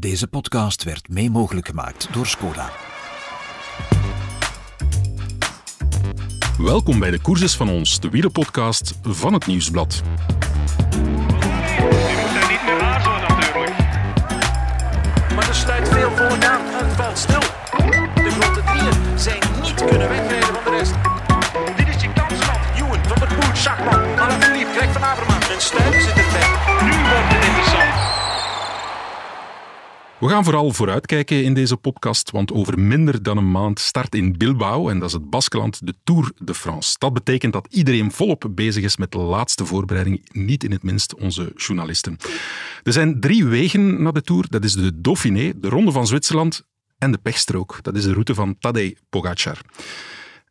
Deze podcast werd mee mogelijk gemaakt door Skoda. Welkom bij de Courses van ons, de wielerpodcast van het Nieuwsblad. Je moet daar niet meer aarzelen natuurlijk. Maar er sluit veel volk aan. Het valt stil. De grote drieën zijn niet kunnen wegrijden van de rest. Dit is je kansland. Ewan, Van der Poel, Schachman, Alaphilippe, Greg van Avermaat en Stuiven zit We gaan vooral vooruitkijken in deze podcast, want over minder dan een maand start in Bilbao, en dat is het Baskeland, de Tour de France. Dat betekent dat iedereen volop bezig is met de laatste voorbereiding, niet in het minst onze journalisten. Er zijn drie wegen naar de Tour. Dat is de Dauphiné, de Ronde van Zwitserland en de Pechstrook. Dat is de route van Tadej Pogacar.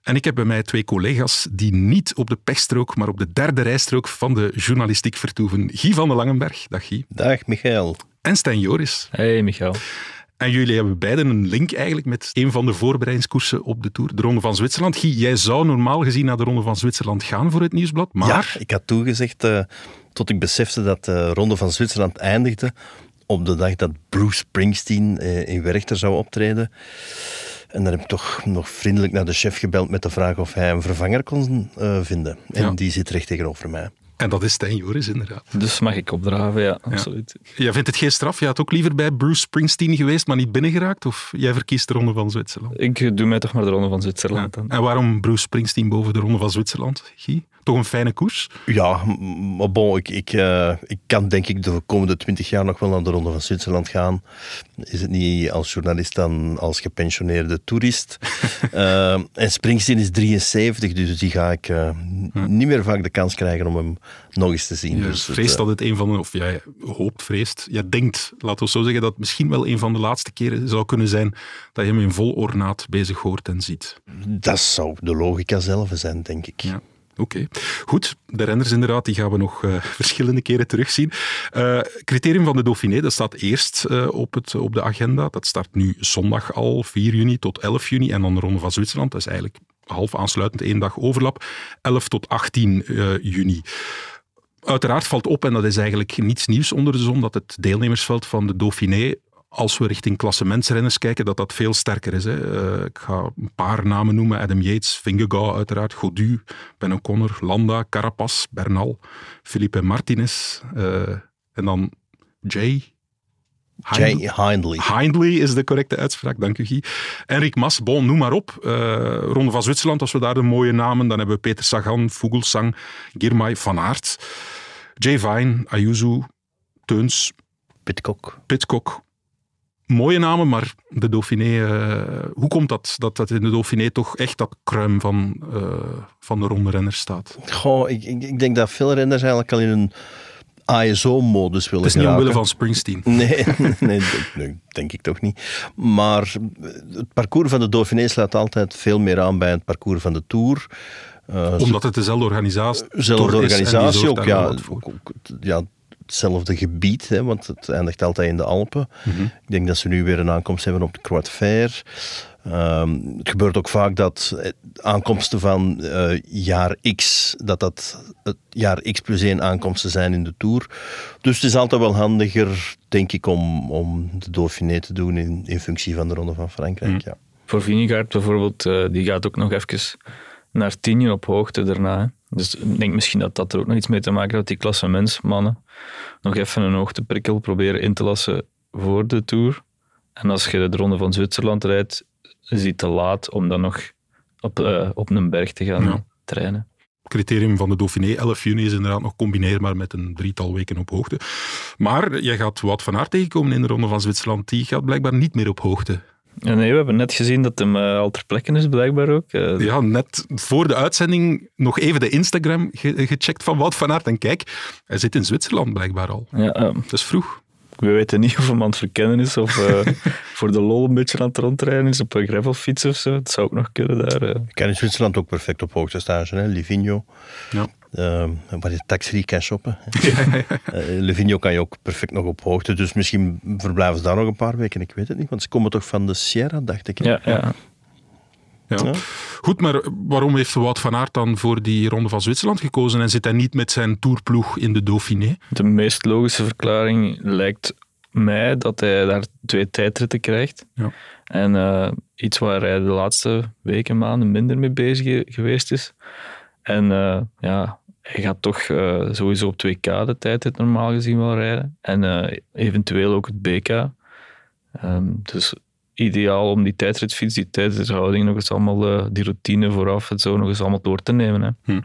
En ik heb bij mij twee collega's die niet op de pechstrook, maar op de derde rijstrook van de journalistiek vertoeven. Guy van de Langenberg, dag Guy. Dag Michael. En Stijn Joris. Hey Michael. En jullie hebben beiden een link eigenlijk met een van de voorbereidingskoersen op de Tour, de Ronde van Zwitserland. Guy, jij zou normaal gezien naar de Ronde van Zwitserland gaan voor het Nieuwsblad, maar... Ja, ik had toegezegd eh, tot ik besefte dat de Ronde van Zwitserland eindigde op de dag dat Bruce Springsteen eh, in Werchter zou optreden. En dan heb ik toch nog vriendelijk naar de chef gebeld met de vraag of hij een vervanger kon eh, vinden. En Ja. die zit recht tegenover mij. En dat is Stijn Joris, inderdaad. Dus mag ik opdraven, ja, absoluut. Jij vindt het geen straf? Je had ook liever bij Bruce Springsteen geweest, maar niet binnengeraakt? Of jij verkiest de Ronde van Zwitserland? Ik doe mij toch maar de Ronde van Zwitserland Ja. dan. En waarom Bruce Springsteen boven de Ronde van Zwitserland, Guy? Toch een fijne koers? Ja, maar bon, ik, ik, eh, ik kan denk ik de komende twintig jaar nog wel naar de Ronde van Zwitserland gaan. Is het niet als journalist dan als gepensioneerde toerist? Eh, en Springsteen is 73, dus die ga ik eh, niet meer vaak de kans krijgen om hem nog eens te zien. Je dus vreest dat het een van de, of jij hoopt, vreest, jij denkt, laten we zo zeggen, dat het misschien wel een van de laatste keren zou kunnen zijn dat je hem in vol ornaat bezig hoort en ziet. dat zou de logica zelf zijn, denk ik. Ja. Oké, goed. De renners inderdaad, die gaan we nog eh, verschillende keren terugzien. Eh criterium van de Dauphiné, dat staat eerst eh, op, het, op de agenda. Dat start nu zondag al, 4 juni tot 11 juni. En dan de Ronde van Zwitserland, dat is eigenlijk half aansluitend één dag overlap, 11 tot 18 eh, juni. Uiteraard valt op, en dat is eigenlijk niets nieuws onder de zon, dat het deelnemersveld van de Dauphiné, als we richting klassementsrenners kijken, dat dat veel sterker is. Hè. Eh, ik ga een paar namen noemen. Adam Yates, Vingegaard uiteraard, Godu, Ben O'Connor, Landa, Carapaz, Bernal, Felipe Martinez eh, en dan Jay... Jay Hindley. Hindley. Is de correcte uitspraak, dank u Guy. Enrik Mas, bon, noem maar op. Eh, Ronde van Zwitserland, als we daar de mooie namen, dan hebben we Peter Sagan, Vogelsang, Girmay, Van Aert, Jay Vine, Ayuso, Teuns, Pitcock. Pitcock. Mooie namen, maar de Dauphiné... eh, hoe komt dat, dat dat in de Dauphiné toch echt dat kruim van, eh, van de ronde renners staat? Goh, ik, ik, ik denk dat veel renners eigenlijk al in een ASO-modus willen Het is niet omwille van Springsteen. Nee, nee, denk ik toch niet. Maar het parcours van de Dauphiné sluit altijd veel meer aan bij het parcours van de Tour. Eh, Omdat het dezelfde organisatie Zelfde is die organisatie ook, ja, ja. Hetzelfde gebied, hè, want het eindigt altijd in de Alpen. Mhm. Ik denk dat ze nu weer een aankomst hebben op de Croix de Fer. Ehm, het gebeurt ook vaak dat eh, aankomsten van eh, jaar X, dat dat het jaar X plus 1 aankomsten zijn in de Tour. Dus het is altijd wel handiger, denk ik, om, om de Dauphiné te doen in, in functie van de Ronde van Frankrijk. Mhm. Ja. Voor Vinegaard bijvoorbeeld, eh, die gaat ook nog even naar Tienje op hoogte daarna. hè. Dus ik denk misschien dat dat er ook nog iets mee te maken heeft, dat die klassementsmannen nog even een hoogteprikkel proberen in te lassen voor de Tour. En als je de Ronde van Zwitserland rijdt, is die te laat om dan nog op, eh, op een berg te gaan Ja. trainen. criterium van de Dauphiné, 11 juni, is inderdaad nog combineerbaar met een drietal weken op hoogte. Maar jij gaat Wout van Aert tegenkomen in de Ronde van Zwitserland. Die gaat blijkbaar niet meer op hoogte. Ja, nee, we hebben net gezien dat hem eh, al ter plekke is, blijkbaar ook. Eh, Ja, net voor de uitzending nog even de Instagram ge- gecheckt van Wout van Aert. En kijk, hij zit in Zwitserland blijkbaar al. ja, Het is vroeg. we weten niet of hem aan het verkennen is of eh, voor de lol een beetje aan het rondrijden is op een gravelfiets of zo. Het zou ook nog kunnen daar. Ik kan in Zwitserland ook perfect op hoogte stage, hè? Livigno. Ja. Ehm, waar je tax-free kan shoppen. Eh, Livigno kan je ook perfect nog op hoogte. Dus misschien verblijven ze daar nog een paar weken. Ik weet het niet. Want ze komen toch van de Sierra, dacht ik. Ja, ja. Ja. Ja. Goed, maar waarom heeft Wout van Aert dan voor die Ronde van Zwitserland gekozen en zit hij niet met zijn tourploeg in de Dauphiné? De meest logische verklaring lijkt mei dat hij daar twee tijdritten krijgt. Ja. En eh, iets waar hij de laatste weken, maanden minder mee bezig ge- geweest is. En eh, ja, hij gaat toch eh, sowieso op 2K de tijdrit normaal gezien wel rijden. En eh, eventueel ook het BK. Ehm, dus ideaal om die tijdritfiets, die tijdrithouding, nog eens allemaal eh, die routine vooraf, het zo nog eens allemaal door te nemen. Hè.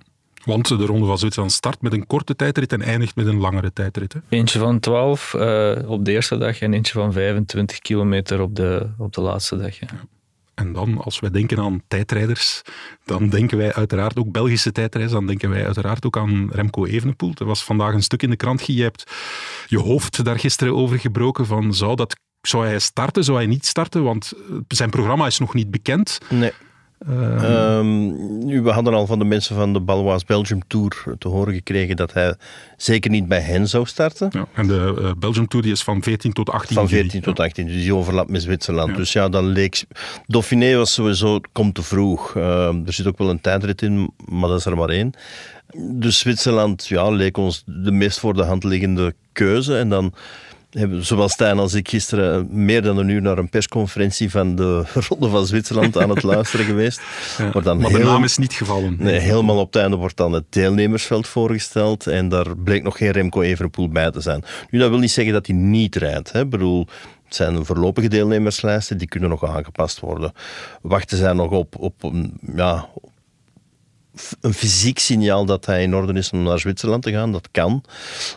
Want de Ronde van Zwitserland start met een korte tijdrit en eindigt met een langere tijdrit. Hè? Eentje van 12 eh, op de eerste dag en eentje van 25 kilometer op de, op de laatste dag. Ja. En dan, als wij denken aan tijdrijders, dan denken wij uiteraard ook Belgische tijdrijders, dan denken wij uiteraard ook aan Remco Evenepoel. Er was vandaag een stuk in de krant, je hebt je hoofd daar gisteren over gebroken van zou, dat, zou hij starten, zou hij niet starten, want eh, zijn programma is nog niet bekend. Nee. Nu, we hadden al van de mensen van de Balois Belgium Tour te horen gekregen dat hij zeker niet bij hen zou starten. Ja, en de eh, Belgium Tour die is van 14 tot 18 Van juli. 14 tot 18, dus die overlapt met Zwitserland. Ja. Dus ja, dan leek... Dauphiné was sowieso, komt te vroeg. Ehm, er zit ook wel een tijdrit in, maar dat is er maar één. Dus Zwitserland ja, leek ons de meest voor de hand liggende keuze. En dan hebben zowel Stijn als ik gisteren meer dan een uur naar een persconferentie van de Ronde van Zwitserland aan het luisteren geweest. Ja, Maar dan maar de naam is niet gevallen. Nee, helemaal op het einde wordt dan het deelnemersveld voorgesteld en daar bleek nog geen Remco Evenepoel bij te zijn. Nu, dat wil niet zeggen dat hij niet rijdt. Hè. Ik bedoel, het zijn voorlopige deelnemerslijsten, die kunnen nog aangepast worden. Wachten zij nog op, op ja, een fysiek signaal dat hij in orde is om naar Zwitserland te gaan. Dat kan.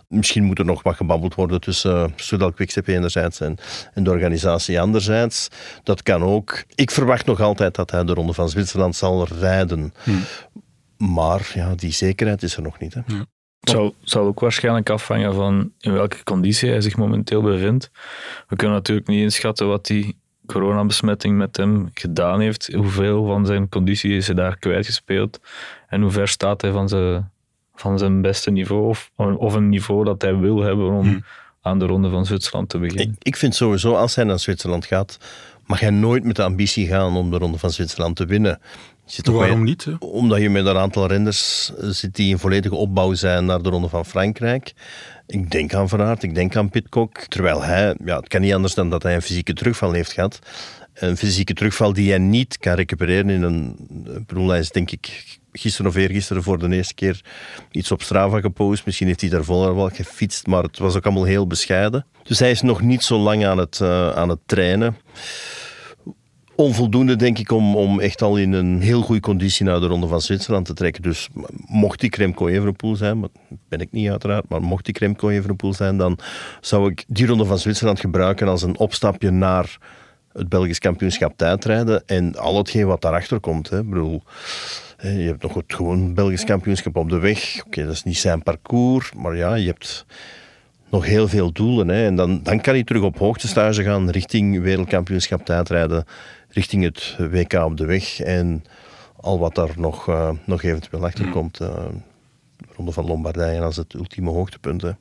Misschien moet er nog wat gebabbeld worden tussen uh, Soudal Quickstep enerzijds en, en de organisatie anderzijds. Dat kan ook. Ik verwacht nog altijd dat hij de Ronde van Zwitserland zal rijden. Maar ja, die zekerheid is er nog niet. Hè. Het zal, zal ook waarschijnlijk afhangen van in welke conditie hij zich momenteel bevindt. We kunnen natuurlijk niet inschatten wat die coronabesmetting met hem gedaan heeft. Hoeveel van zijn conditie is hij daar kwijtgespeeld en hoe ver staat hij van zijn, van zijn beste niveau of, of een niveau dat hij wil hebben om aan de Ronde van Zwitserland te beginnen. Ik, ik vind sowieso, als hij naar Zwitserland gaat, mag hij nooit met de ambitie gaan om de Ronde van Zwitserland te winnen. Zit Waarom bij- niet? hè? Omdat je met een aantal renners zit die in volledige opbouw zijn naar de Ronde van Frankrijk. Ik denk aan Van Aert, ik denk aan Pitcock. Terwijl hij, ja, het kan niet anders dan dat hij een fysieke terugval heeft gehad. Een fysieke terugval die hij niet kan recupereren in een... Ik bedoel, hij is denk ik gisteren of eergisteren voor de eerste keer iets op Strava gepost. Misschien heeft hij daarvoor wel gefietst, maar het was ook allemaal heel bescheiden. Dus hij is nog niet zo lang aan het, eh, aan het trainen onvoldoende, denk ik, om, om echt al in een heel goede conditie naar de Ronde van Zwitserland te trekken. Dus mocht ik Remco Evenepoel zijn, dat ben ik niet uiteraard, maar mocht ik Remco Evenepoel zijn, dan zou ik die Ronde van Zwitserland gebruiken als een opstapje naar het Belgisch kampioenschap tijdrijden en al hetgeen wat daarachter komt. Ik bedoel, je hebt nog het gewoon Belgisch kampioenschap op de weg. Oké, dat is niet zijn parcours, maar ja, je hebt nog heel veel doelen. Hè. En dan, dan kan hij terug op hoogtestage gaan richting wereldkampioenschap tijdrijden, richting het WK op de weg en al wat daar nog, eh, nog eventueel achter komt. eh, Ronde van Lombardije als het ultieme hoogtepunt. Hè.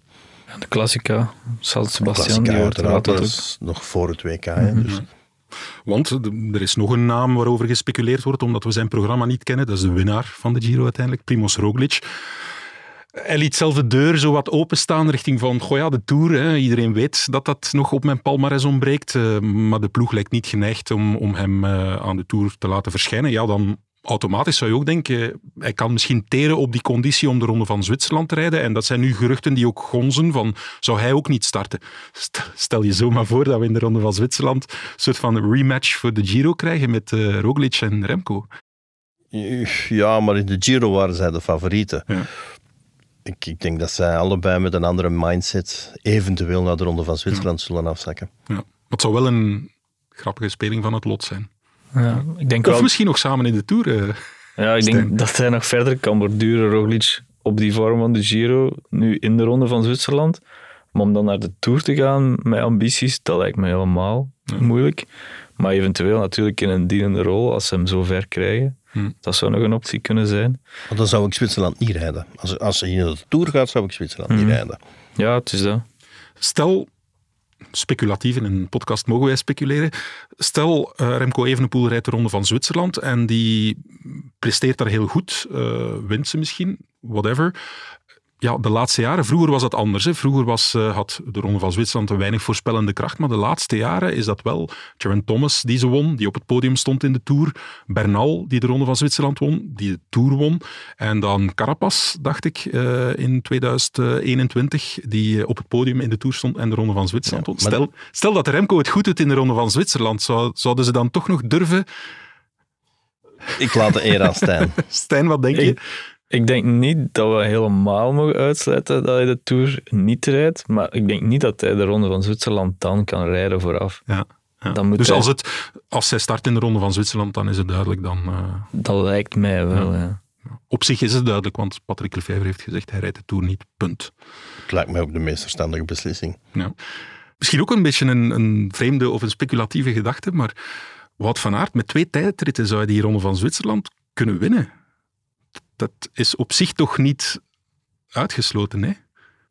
De Classica, San Sebastian, Klassica die hoort uiteraard, altijd dat is nog voor het WK. Hè. Dus, Want de- er is nog een naam waarover gespeculeerd wordt, omdat we zijn programma niet kennen. Dat is de winnaar van de Giro uiteindelijk, Primoz Roglic. Hij liet zelf de deur zo wat openstaan richting van, goh ja, de Tour. Hè. Iedereen weet dat dat nog op mijn palmares ontbreekt. eh, maar de ploeg lijkt niet geneigd om, om hem eh, aan de Tour te laten verschijnen. Ja, dan automatisch zou je ook denken, hij kan misschien teren op die conditie om de Ronde van Zwitserland te rijden. En dat zijn nu geruchten die ook gonzen van, zou hij ook niet starten? St- Stel je zomaar voor dat we in de Ronde van Zwitserland een soort van rematch voor de Giro krijgen met eh, Roglic en Remco. ja, maar in de Giro waren zij de favorieten. Ja. Ik, ik denk dat zij allebei met een andere mindset eventueel naar de Ronde van Zwitserland zullen afzakken. Ja. Maar het zou wel een grappige speling van het lot zijn. Ja, ik denk Of wel, misschien nog samen in de Tour. eh. Ja, ik Stijn. denk dat hij nog verder kan borduren, Roglic, op die vorm van de Giro, nu in de Ronde van Zwitserland. Maar om dan naar de Tour te gaan met ambities, dat lijkt me helemaal moeilijk. Maar eventueel natuurlijk in een dienende rol, als ze hem zo ver krijgen. Hm. Dat zou nog een optie kunnen zijn. Want dan zou ik Zwitserland niet rijden. Als, als hij in de Tour gaat, zou ik Zwitserland niet rijden. Ja, het is dat. Stel, speculatief in een podcast mogen wij speculeren. Stel, eh, Remco Evenepoel rijdt de Ronde van Zwitserland en die presteert daar heel goed, eh, wint ze misschien, whatever. Ja, de laatste jaren, vroeger was dat anders. Hè. Vroeger was, eh, had de Ronde van Zwitserland een weinig voorspellende kracht, maar de laatste jaren is dat wel Geraint Thomas die ze won, die op het podium stond in de Tour. Bernal die de Ronde van Zwitserland won, die de Tour won. En dan Carapaz, dacht ik, eh, in 2021, die eh, op het podium in de Tour stond en de Ronde van Zwitserland Ja, won. Stel, stel dat Remco het goed doet in de Ronde van Zwitserland, zou, zouden ze dan toch nog durven? Ik laat de eer aan Stijn. Stijn, wat denk je? Ik- Ik denk niet dat we helemaal mogen uitsluiten dat hij de Tour niet rijdt, maar ik denk niet dat hij de Ronde van Zwitserland dan kan rijden vooraf. Ja. ja. Dan moet dus hij- als, het, als zij start in de Ronde van Zwitserland, dan is het duidelijk dan... eh, Dat lijkt mij wel, ja. Op zich is het duidelijk, want Patrick Lefevre heeft gezegd hij rijdt de Tour niet, punt. Het lijkt mij ook de meest verstandige beslissing. Ja. Misschien ook een beetje een, een vreemde of een speculatieve gedachte, maar Wout van Aert, met twee tijdritten zou je die Ronde van Zwitserland kunnen winnen. Dat is op zich toch niet uitgesloten, hè?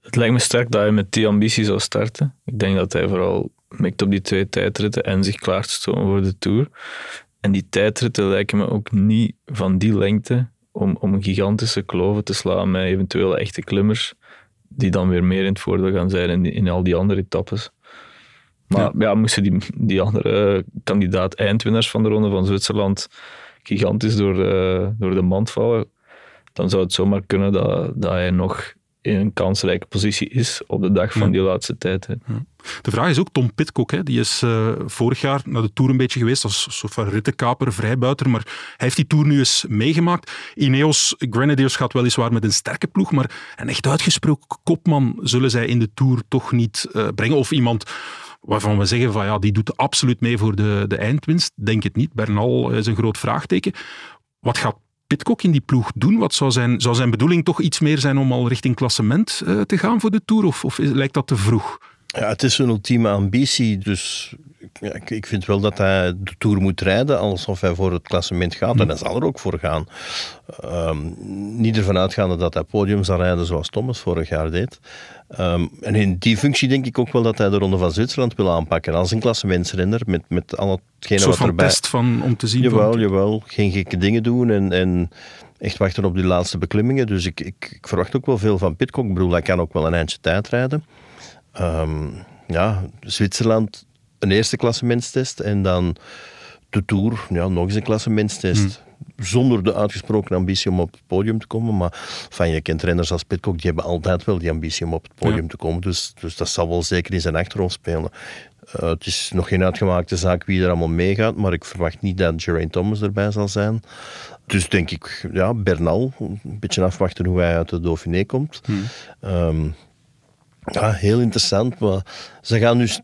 Het lijkt me sterk dat hij met die ambitie zou starten. Ik denk dat hij vooral mikt op die twee tijdritten en zich klaar te stomen voor de Tour. En die tijdritten lijken me ook niet van die lengte om, om gigantische kloven te slaan met eventuele echte klimmers, die dan weer meer in het voordeel gaan zijn in, die- in al die andere etappes. Maar ja, moesten die, die andere kandidaat eindwinnaars van de Ronde van Zwitserland gigantisch door de, door de mand vallen, dan zou het zomaar kunnen dat, dat hij nog in een kansrijke positie is op de dag van Ja. die laatste tijd. Hè. De vraag is ook Tom Pitcock. Hè? Die is eh, vorig jaar naar de Tour een beetje geweest als soort van rittenkaper, vrijbuiter. Maar hij heeft die Tour nu eens meegemaakt. Ineos Grenadiers gaat weliswaar met een sterke ploeg, maar een echt uitgesproken kopman zullen zij in de Tour toch niet eh, brengen. Of iemand waarvan we zeggen van ja, die doet absoluut mee voor de, de eindwinst. Denk het niet. Bernal is een groot vraagteken. Wat gaat Pitcock in die ploeg doen? Wat zou zijn, zou zijn bedoeling toch iets meer zijn om al richting klassement eh, te gaan voor de Tour? Of, of lijkt dat te vroeg? Ja, het is een ultieme ambitie, dus ja, ik, ik vind wel dat hij de Tour moet rijden alsof hij voor het klassement gaat. En hij zal er ook voor gaan. Ehm, niet ervan uitgaande dat hij podium zal rijden zoals Thomas vorig jaar deed. Ehm, en in die functie denk ik ook wel dat hij de Ronde van Zwitserland wil aanpakken als een klassementsrenner met, met al hetgene soort wat van erbij... test van, om te zien Jawel, van... jawel. Geen gekke dingen doen en, en echt wachten op die laatste beklimmingen. Dus ik, ik, ik verwacht ook wel veel van Pitcock. Ik bedoel, hij kan ook wel een eindje tijd rijden. Ehm, ja, Zwitserland een eerste klassementstest en dan de Tour, ja, nog eens een klassementstest. Zonder de uitgesproken ambitie om op het podium te komen. Maar van je kent renners als Pitcock, die hebben altijd wel die ambitie om op het podium Ja. te komen. Dus, dus dat zal wel zeker in zijn achterhoofd spelen. Eh, het is nog geen uitgemaakte zaak wie er allemaal meegaat, maar ik verwacht niet dat Geraint Thomas erbij zal zijn. Dus denk ik, ja, Bernal, een beetje afwachten hoe hij uit de Dauphiné komt. Ehm, ja, heel interessant, maar ze gaan dus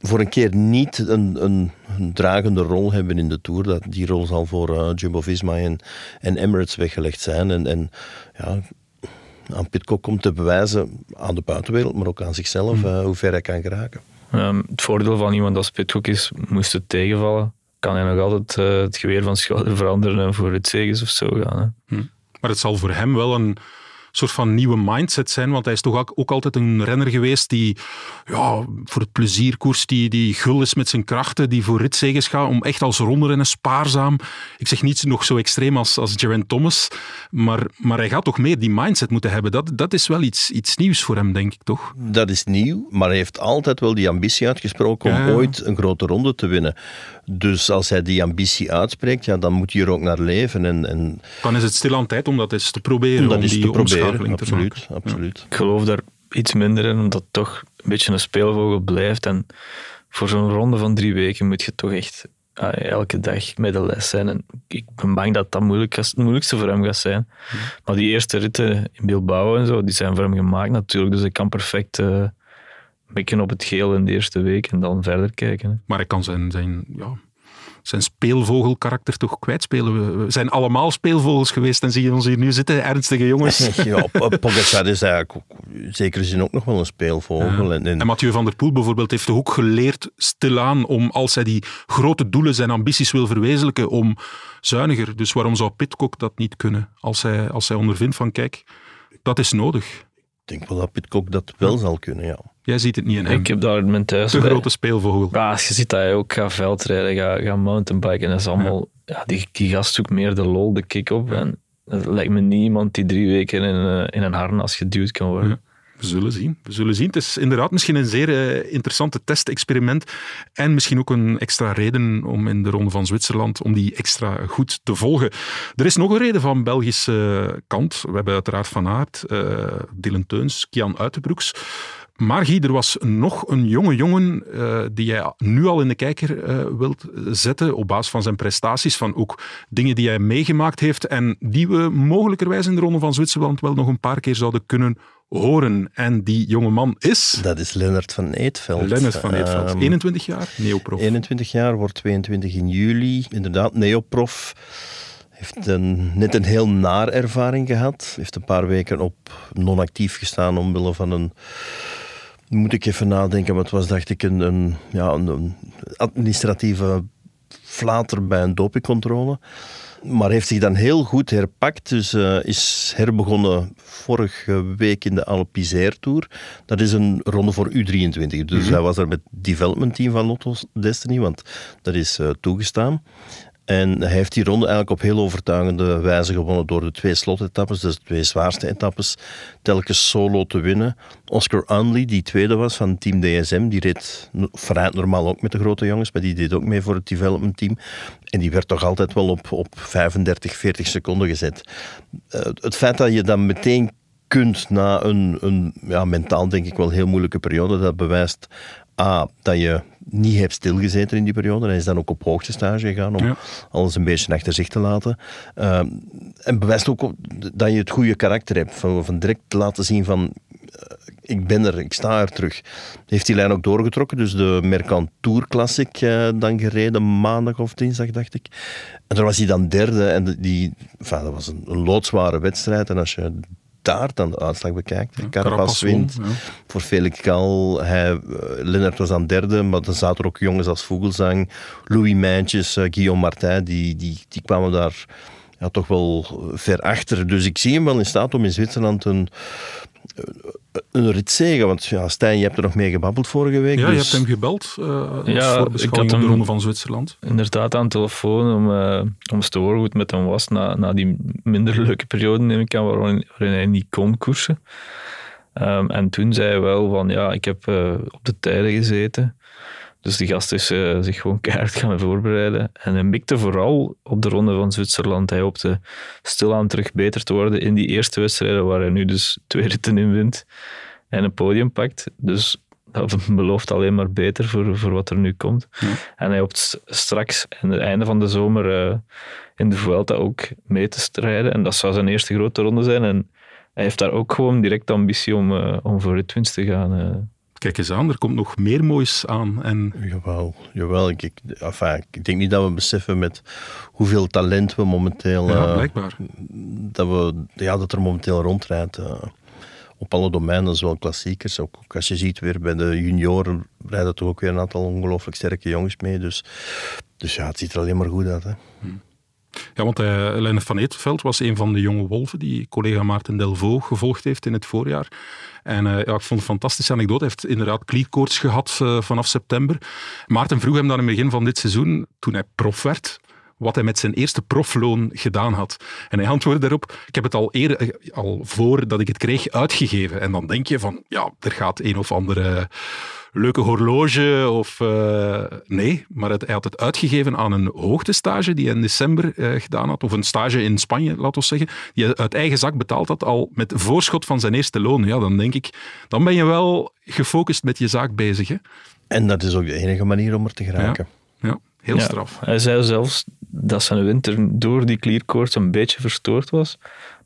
voor een keer niet een, een, een dragende rol hebben in de Tour. Dat, die rol zal voor eh, Jumbo-Visma en, en Emirates weggelegd zijn. En, en ja, aan Pitcock komt te bewijzen aan de buitenwereld, maar ook aan zichzelf, eh, hoe ver hij kan geraken. Ehm, het voordeel van iemand als Pitcock is, moest het tegenvallen, kan hij nog altijd eh, het geweer van schouder veranderen en voor het zegens of zo gaan. Hè. Maar het zal voor hem wel een soort van nieuwe mindset zijn, want hij is toch ook, ook altijd een renner geweest die ja, voor het plezierkoers, die, die gul is met zijn krachten, die voor ritzeges gaat, om echt als ronderennen spaarzaam. Ik zeg niet nog zo extreem als, als Geraint Thomas, maar, maar hij gaat toch meer die mindset moeten hebben. Dat, dat is wel iets, iets nieuws voor hem, denk ik toch? Dat is nieuw, maar hij heeft altijd wel die ambitie uitgesproken om ja. ooit een grote ronde te winnen. Dus als hij die ambitie uitspreekt, ja, dan moet hij er ook naar leven. En, en Dan is het stilaan tijd om dat eens te proberen, om dat om is die te proberen, omschakeling te absoluut. maken. absoluut. Ik geloof daar iets minder in, omdat het toch een beetje een speelvogel blijft. En voor zo'n ronde van drie weken moet je toch echt ah, elke dag met de les zijn. En ik ben bang dat dat moeilijk gaat- het moeilijkste voor hem gaat zijn. Maar die eerste ritten in Bilbao en zo, die zijn voor hem gemaakt natuurlijk. Dus hij kan perfect mikken op het geel in de eerste week en dan verder kijken. Hè. Maar hij kan zijn, zijn, ja, zijn speelvogelkarakter toch kwijtspelen. We, we zijn allemaal speelvogels geweest en zie je ons hier nu zitten, ernstige jongens. Ja, Pogacar is eigenlijk ook, in zekere zin ook nog wel een speelvogel. En, en En Mathieu van der Poel bijvoorbeeld heeft toch ook geleerd stilaan om, als hij die grote doelen, zijn ambities wil verwezenlijken, om zuiniger. Dus waarom zou Pitcock dat niet kunnen? Als hij, als hij ondervindt van, kijk, dat is nodig. Ik denk wel dat Pitcock dat wel zal kunnen, ja. Jij ziet het niet in hem. Ik heb daar mijn thuis Te bij. grote speelvogel. Ja, als je ziet dat hij ook gaat veldrijden, gaat, gaat mountainbiken, dat is allemaal... Ja. die, die gast zoekt meer de lol, de kick-op. En dat lijkt me niet iemand die drie weken in, een- in een harnas geduwd kan worden. Ja. We zullen zien. We zullen zien. Het is inderdaad misschien een zeer eh, interessante testexperiment. En misschien ook een extra reden om in de Ronde van Zwitserland om die extra goed te volgen. Er is nog een reden van Belgische kant. We hebben uiteraard Van Aert, eh Dylan Teuns, Kian Uitenbroeks. Maar Guy, er was nog een jonge jongen eh, die jij nu al in de kijker eh, wilt zetten op basis van zijn prestaties, van ook dingen die hij meegemaakt heeft en die we mogelijkerwijs in de Ronde van Zwitserland wel nog een paar keer zouden kunnen horen. En die jonge man is Dat is Lennart van Eetveld. Lennart van Eetveld, Ehm, 21 jaar, neoprof. 21 jaar, wordt 22 in juli. Inderdaad, neoprof. Heeft een, net een heel naar ervaring gehad. Heeft een paar weken op non-actief gestaan omwille van een... Moet ik even nadenken, het was dacht ik een, een, ja, een, administratieve flater bij een dopingcontrole. Maar heeft zich dan heel goed herpakt. Dus eh, is herbegonnen vorige week in de Alpizair Tour. Dat is een ronde voor U23. Dus hij was er met het development team van Lotto Destiny, want dat is eh, toegestaan. En hij heeft die ronde eigenlijk op heel overtuigende wijze gewonnen door de twee slotetappes, dus de twee zwaarste etappes, telkens solo te winnen. Oscar Unley, die tweede was van team DSM, die reed vooruit normaal ook met de grote jongens, maar die deed ook mee voor het development team. En die werd toch altijd wel op, op 35, 40 seconden gezet. Eh, het feit dat je dan meteen kunt na een, een ja, mentaal denk ik wel heel moeilijke periode, dat bewijst A, dat je niet hebt stilgezeten in die periode. Hij is dan ook op hoogtestage gegaan om Ja. alles een beetje achter zich te laten. Ehm, en bewijst ook op dat je het goede karakter hebt. Van, van direct te laten zien van eh, ik ben er, ik sta er terug. Heeft die lijn ook doorgetrokken. Dus de Mercantour Classic eh, dan gereden maandag of dinsdag, dacht ik. En daar was hij dan derde. En die, enfin, dat was een, een loodzware wedstrijd. En als je daar dan de uitslag bekijkt. Carapaz Carapaz wint ja. voor Felix Gal. Hij, eh, Lennart was aan derde, maar dan zaten er ook jongens als Vogelsang, Louis Mijntjes, eh, Guillaume Martin, die, die, die kwamen daar ja, toch wel ver achter. Dus ik zie hem wel in staat om in Zwitserland een, een rit zegen. Want ja, Stijn, je hebt er nog mee gebabbeld vorige week. Ja, je dus hebt hem gebeld eh als Ja, ik voorbeschouwing op de Ronde van Zwitserland. Inderdaad aan de telefoon om, eh, om eens te horen hoe het met hem was na, na die minder leuke periode, neem ik aan, waarin, waarin hij niet kon koersen. Ehm, en toen zei hij wel van, ja, ik heb eh, op de tijden gezeten. Dus die gast is eh, zich gewoon keihard gaan voorbereiden. En hij mikte vooral op de ronde van Zwitserland. Hij hoopte stilaan terug beter te worden in die eerste wedstrijden, waar hij nu dus twee ritten in wint en een podium pakt. Dus dat belooft alleen maar beter voor, voor wat er nu komt. En hij hoopt straks, aan het einde van de zomer, eh, in de Vuelta ook mee te strijden. En dat zou zijn eerste grote ronde zijn. En hij heeft daar ook gewoon direct ambitie om, eh, om voor ritwinst te gaan. Kijk eens aan, er komt nog meer moois aan. En Jawel, jawel. Ik, ik, enfin, ik denk niet dat we beseffen met hoeveel talent we momenteel... ja, eh, blijkbaar. dat, we, ja, dat er momenteel rondrijdt. eh, op alle domeinen, zowel klassiekers. Ook, ook als je ziet weer bij de junioren rijden toch ook weer een aantal ongelooflijk sterke jongens mee. Dus, dus ja, het ziet er alleen maar goed uit. Hè. Ja, want uh, Lennart van Eetveld was een van de jonge wolven die collega Maarten Delvaux gevolgd heeft in het voorjaar. En uh, ja, ik vond het een fantastische anekdote. Hij heeft inderdaad klierkoorts gehad uh, vanaf september. Maarten vroeg hem dan in het begin van dit seizoen, toen hij prof werd, wat hij met zijn eerste profloon gedaan had. En hij antwoordde daarop, ik heb het al, eerder, al voordat ik het kreeg uitgegeven. En dan denk je van, ja, er gaat een of andere leuke horloge of... Uh, nee, maar het, hij had het uitgegeven aan een hoogtestage die hij in december uh, gedaan had, of een stage in Spanje, laten we zeggen, die hij uit eigen zak betaald had, al met voorschot van zijn eerste loon. Ja, dan denk ik, dan ben je wel gefocust met je zaak bezig. Hè? En dat is ook de enige manier om er te geraken. Ja, ja heel ja, straf. Hij zei zelfs dat zijn winter door die klierkoorts een beetje verstoord was.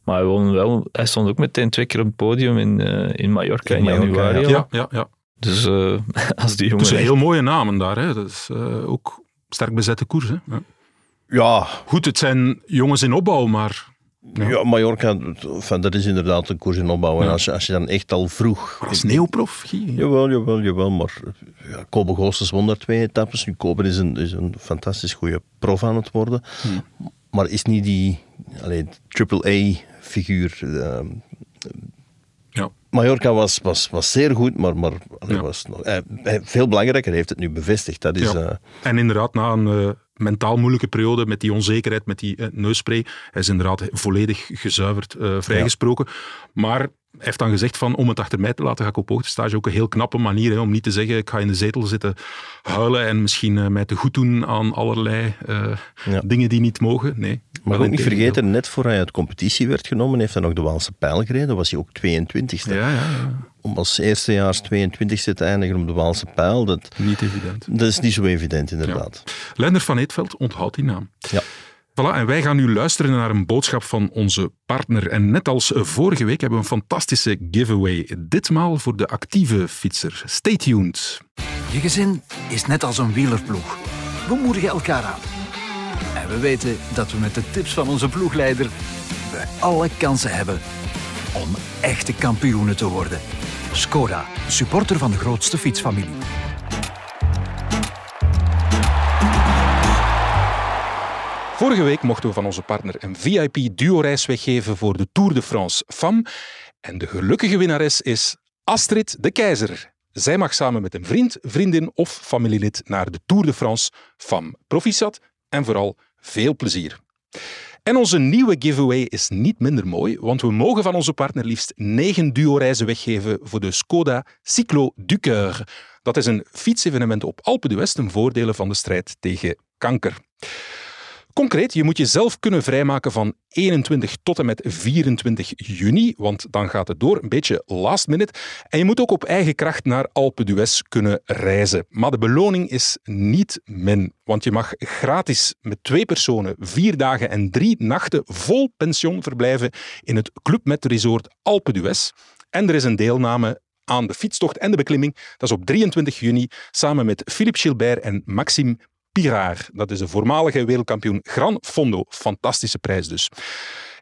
Maar hij, won wel, hij stond ook meteen twee keer op het podium in, uh, in Mallorca in, in Mallorca, januari. Ja, ja, ja. Dus uh, als die jongen... Dus heel mooie namen daar. Hè. Dat is uh, ook sterk bezette koers. Hè. Ja. ja. Goed, het zijn jongens in opbouw, maar... Ja, ja Mallorca, dat is inderdaad een koers in opbouw. Ja. En als je, als je dan echt al vroeg... Maar als neoprof? Jawel, jawel, jawel. Maar ja, Kobe Goossens won daar twee etappes. Nu, Kobe is een, is een fantastisch goede prof aan het worden. Hmm. Maar is niet die triple-A-figuur... Uh, ja. Mallorca was, was, was zeer goed, maar, maar ja. was nog, eh, veel belangrijker, heeft het nu bevestigd. Dat is, ja. uh, en inderdaad, na een uh, mentaal moeilijke periode met die onzekerheid, met die eh, neusspray. Hij is inderdaad volledig gezuiverd, eh, vrijgesproken. Maar hij heeft dan gezegd van om het achter mij te laten ga ik op hoogtestage. Ook een heel knappe manier hè, om niet te zeggen ik ga in de zetel zitten huilen en misschien eh, mij te goed doen aan allerlei eh, Ja. dingen die niet mogen. Nee. Maar ook niet vergeten, net voor hij uit competitie werd genomen, heeft hij nog de Waalse pijl gereden. was hij ook 22e. Ja, ja, ja, Om als eerstejaars 22e te eindigen op de Waalse pijl, dat, niet evident. dat is niet zo evident inderdaad. Lender van Eetveld onthoudt die naam. Ja. Voilà, en wij gaan nu luisteren naar een boodschap van onze partner. En net als vorige week hebben we een fantastische giveaway. Ditmaal voor de actieve fietser. Stay tuned. Je gezin is net als een wielerploeg. We moedigen elkaar aan. En we weten dat we met de tips van onze ploegleider alle kansen hebben om echte kampioenen te worden. Skoda, supporter van de grootste fietsfamilie. Vorige week mochten we van onze partner een VIP-duo-reis weggeven voor de Tour de France FAM. En de gelukkige winnares is Astrid de Keizer. Zij mag samen met een vriend, vriendin of familielid naar de Tour de France FAM. Proficiat en vooral veel plezier. En onze nieuwe giveaway is niet minder mooi, want we mogen van onze partner liefst negen duo-reizen weggeven voor de Skoda Cyclo du. Dat is een fietsevenement op Alpe d'Huez ten voordele van de strijd tegen kanker. Concreet, je moet jezelf kunnen vrijmaken van 21 tot en met 24 juni, want dan gaat het door, een beetje last minute. En je moet ook op eigen kracht naar Alpe d'Huez kunnen reizen. Maar de beloning is niet min, want je mag gratis met twee personen vier dagen en drie nachten vol pension verblijven in het Club Med Resort Alpe d'Huez. En er is een deelname aan de fietstocht en de beklimming. Dat is op 23 juni samen met Philippe Gilbert en Maxime Pirard. Dat is de voormalige wereldkampioen Gran Fondo. Fantastische prijs dus.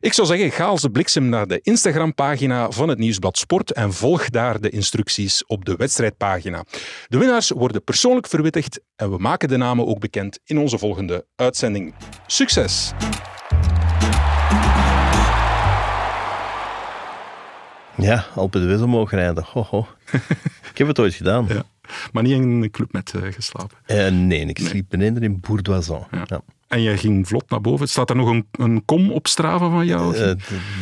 Ik zou zeggen, ga als de bliksem naar de Instagram-pagina van het Nieuwsblad Sport en volg daar de instructies op de wedstrijdpagina. De winnaars worden persoonlijk verwittigd en we maken de namen ook bekend in onze volgende uitzending. Succes! Ja, Alpe de Wisse mogen rijden. Ho, ho. ik heb het ooit gedaan. Ja. Maar niet in een club met eh, geslapen. Eh, nee, ik sliep beneden in Bourdoisan. Ja. En jij ging vlot naar boven. Staat er nog een, een kom op Strava van jou? De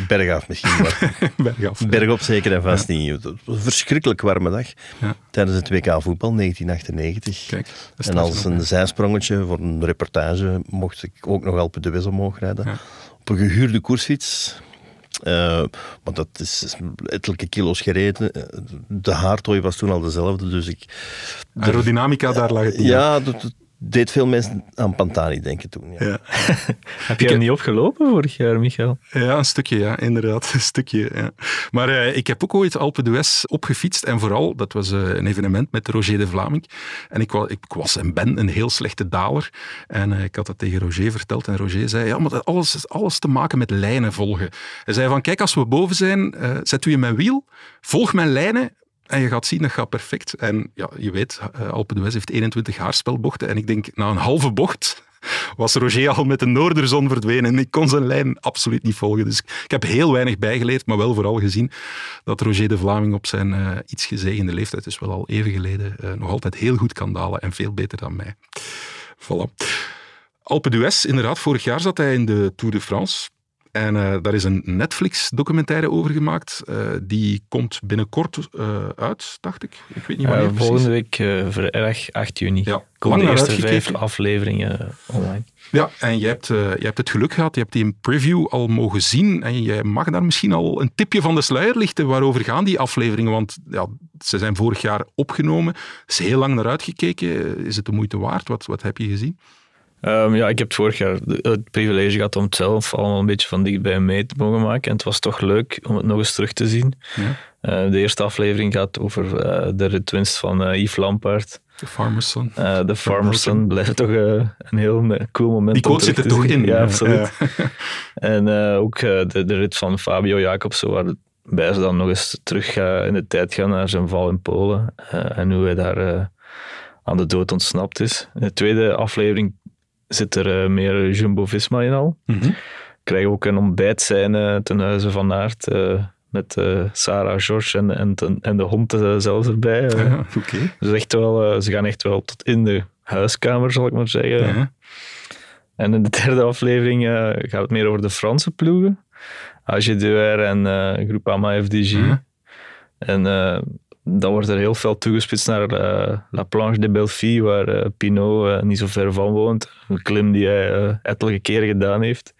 bergaf misschien, maar Bergaf. bergop zeker en vast niet. Het was een verschrikkelijk warme dag Ja. tijdens het WK voetbal 1998. Kijk, en als een zijsprongetje voor een reportage mocht ik ook nog Alpe de Wisse mogen rijden. Ja. Op een gehuurde koersfiets. Eh, want dat is ettelijke kilo's gereden. Eh, De haartooi was toen al dezelfde, dus ik... Aerodynamica, daar lag het niet aan. Ja, dat, dat deed veel mensen aan Pantani denken toen. Ja. Ja. Heb je hem niet opgelopen vorig jaar, Michael? Ja, een stukje, ja, inderdaad. Een stukje, ja. Maar eh, ik heb ook ooit Alpe d'Huez opgefietst. En vooral, dat was eh, een evenement met Roger de Vlaming. En ik, wa ik was en ben een heel slechte daler. En eh, ik had dat tegen Roger verteld. En Roger zei, ja, maar dat alles is alles te maken met lijnen volgen. Hij zei van, kijk, als we boven zijn, zet u in mijn wiel, volg mijn lijnen. En je gaat zien, dat gaat perfect. En ja, je weet, eh, Alpe d'Huez heeft 21 haarspelbochten. En ik denk, na een halve bocht was Roger al met de noorderzon verdwenen. En ik kon zijn lijn absoluut niet volgen. Dus ik heb heel weinig bijgeleerd, maar wel vooral gezien dat Roger de Vlaming op zijn eh, iets gezegende leeftijd, dus wel al even geleden, eh, nog altijd heel goed kan dalen en veel beter dan mij. Voilà. Alpe d'Huez, inderdaad, vorig jaar zat hij in de Tour de France. En eh, daar is een Netflix-documentaire over gemaakt. Eh, die komt binnenkort eh, uit, dacht ik. Ik weet niet wanneer precies. volgende week, vrijdag 8 juni, Ja, komen de eerste vijf afleveringen online. Ja, en jij hebt, jij hebt het geluk gehad, je hebt die in preview al mogen zien en jij mag daar misschien al een tipje van de sluier lichten. Waarover gaan die afleveringen? Want ja, ze zijn vorig jaar opgenomen. Is heel lang naar uitgekeken. Is het de moeite waard? Wat, wat heb je gezien? Ehm, ja, ik heb het vorig jaar de- het privilege gehad om het zelf allemaal een beetje van dichtbij mee te mogen maken. En het was toch leuk om het nog eens terug te zien. Ja. Eh, de eerste aflevering gaat over eh, de ritwinst van eh, Yves Lampaard. The Farmer's Son. Eh, de Farmer's Son blijft toch een heel cool moment Die quote zit er toch zien. in. Ja, absoluut. Ja. En eh, ook de, de rit van Fabio Jacobsen, waarbij ze dan nog eens terug in de tijd gaan naar zijn val in Polen. eh, en hoe hij daar eh, aan de dood ontsnapt is. In de tweede aflevering zit er eh, meer Jumbo-Visma in al. Mhm. Krijgen we ook een ontbijtscène ten huize van Aert. eh, met eh, Sarah, George en, en, ten- en de hond eh, zelfs erbij. Ja, Oké. Dus echt wel, ze gaan echt wel tot in de huiskamer, zal ik maar zeggen. Ja. En in de derde aflevering gaat het meer over de Franse ploegen. AG Duer en eh Groupama FDG. Ja. En dan wordt er heel veel toegespitst naar eh, La Planche de Belleville, waar eh, Pinot eh, niet zo ver van woont. Een klim die hij eh, ettelijke keren gedaan heeft.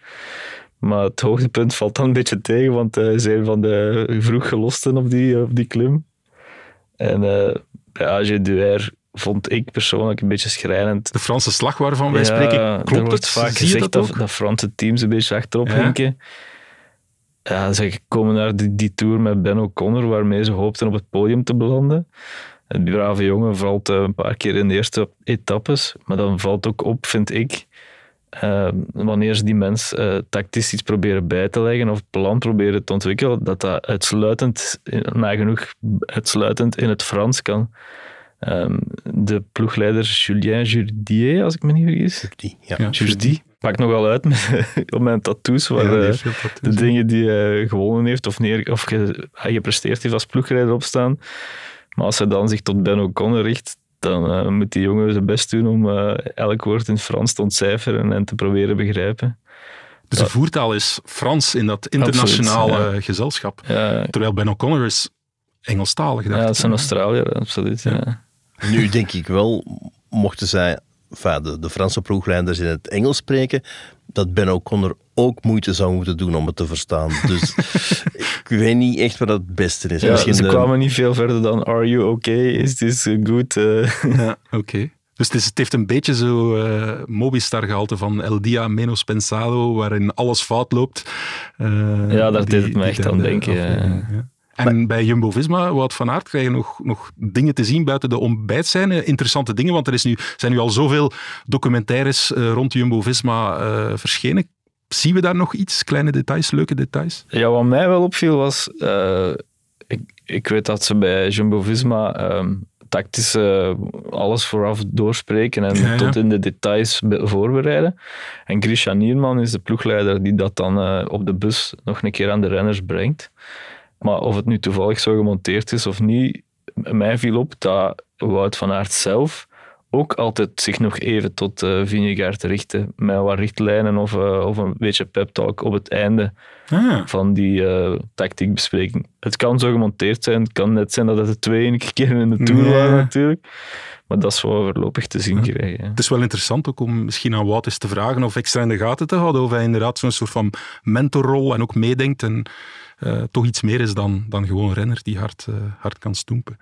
Maar het hoogtepunt valt dan een beetje tegen, want hij is een van de vroeg gelosten op die, op die klim. En eh, bij AG Duer vond ik persoonlijk een beetje schrijnend. De Franse slag waarvan wij Ja, spreken, er klopt wordt het? vaak Zie gezegd dat dat Franse teams een beetje achterop Ja. hinken. Ja, ze komen naar die, die tour met Ben O'Connor, waarmee ze hoopten op het podium te belanden. En die brave jongen valt eh, een paar keer in de eerste etappes, maar dan valt ook op, vind ik, eh, wanneer ze die mens eh, tactisch iets proberen bij te leggen of het plan proberen te ontwikkelen, dat dat uitsluitend, nagenoeg uitsluitend in het Frans kan. Ehm, de ploegleider Julien Jourdier, als ik me niet vergis, Die, ja. Maakt nog wel uit met, op mijn tattoos, waar Ja, eh, de dingen die hij gewonnen heeft of, neer, of ge, hij gepresteerd heeft als ploegrijder opstaan. Maar als hij dan zich tot Ben O'Connor richt, dan eh, moet die jongen zijn best doen om eh, elk woord in het Frans te ontcijferen en te proberen begrijpen. Dus de voertaal is Frans in dat internationale Absoluut, gezelschap. Ja, Terwijl Ben O'Connor is Engelstalig. ja dat is een Australiër, absoluut. Ja. Nu denk ik wel, mochten zij, enfin, de, de Franse ploegleiders in het Engels spreken, dat Ben O'Connor ook moeite zou moeten doen om het te verstaan. Dus ik weet niet echt wat het beste is. Ja, Misschien ze de- kwamen niet veel verder dan Are you okay? Is this good? Eh, Ja, oké. Dus het, is, het heeft een beetje zo eh Mobistar gehalte van El Dia Menos Pensado, waarin alles fout loopt. Eh, Ja, daar deed het me echt aan denken, En bij Jumbo-Visma, Wout van Aert, krijgen nog, nog dingen te zien buiten de ontbijtscène. Interessante dingen, want er is nu, zijn nu al zoveel documentaires eh, rond Jumbo-Visma eh, verschenen. Zien we daar nog iets? Kleine details, leuke details? Ja, wat mij wel opviel was, eh, ik, ik weet dat ze bij Jumbo-Visma ehm, tactisch alles vooraf doorspreken en Ja, ja. tot in de details be- voorbereiden. En Christian Nierman is de ploegleider die dat dan op de bus nog een keer aan de renners brengt. Maar of het nu toevallig zo gemonteerd is of niet, mij viel op dat Wout van Aert zelf ook altijd zich nog even tot uh, Vinegaard richtte met wat richtlijnen of, eh, of een beetje pep talk op het einde Ah, van die eh, tactiekbespreking. Het kan zo gemonteerd zijn, het kan net zijn dat het de twee enige keer in de Tour waren natuurlijk. Maar dat is wat we voorlopig te zien krijgen. hè. Het is wel interessant ook om misschien aan Wout eens te vragen of extra in de gaten te houden. Of hij inderdaad zo'n soort van mentorrol en ook meedenkt en eh, toch iets meer is dan, dan gewoon een renner die hard, eh, hard kan stoempen.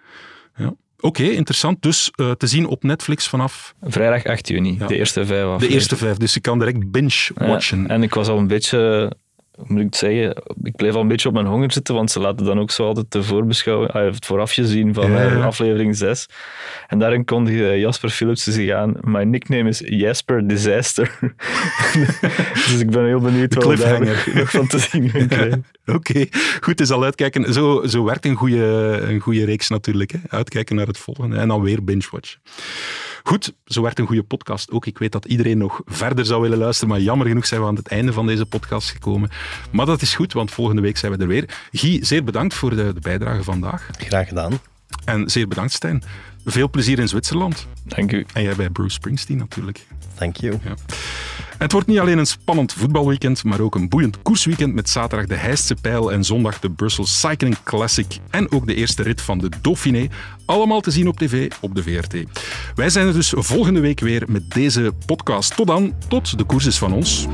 Ja. Oké, interessant. Dus te zien op Netflix vanaf Vrijdag 8 juni, Ja. de eerste vijf de eerste vijf. Dus je kan direct Ja, binge-watchen. en ik was al een beetje, moet ik het zeggen, ik bleef al een beetje op mijn honger zitten, want ze laten dan ook zo altijd de voorbeschouwing, ah, het voorafje zien van Ja, eh, aflevering 6. En daarin kondigde Jasper Philipsen zich aan, mijn nickname is Jasper Disaster. dus ik ben heel benieuwd wat daar nog, nog van te zien. Oké, goed, is al uitkijken. Zo, zo werkt een goede, een goede reeks natuurlijk. Hè? Uitkijken naar het volgende en dan weer binge-watchen. Goed, zo werkt een goede podcast ook. Ik weet dat iedereen nog verder zou willen luisteren, maar jammer genoeg zijn we aan het einde van deze podcast gekomen. Maar dat is goed, want volgende week zijn we er weer. Guy, zeer bedankt voor de, de bijdrage vandaag. Graag gedaan. En zeer bedankt, Stijn. Veel plezier in Zwitserland. Dank u. En jij bij Bruce Springsteen natuurlijk. Thank you. Het wordt niet alleen een spannend voetbalweekend, maar ook een boeiend koersweekend met zaterdag de Heistse Pijl en zondag de Brussels Cycling Classic en ook de eerste rit van de Dauphiné. Allemaal te zien op tv op de VRT. Wij zijn er dus volgende week weer met deze podcast. Tot dan, tot de koers is van ons.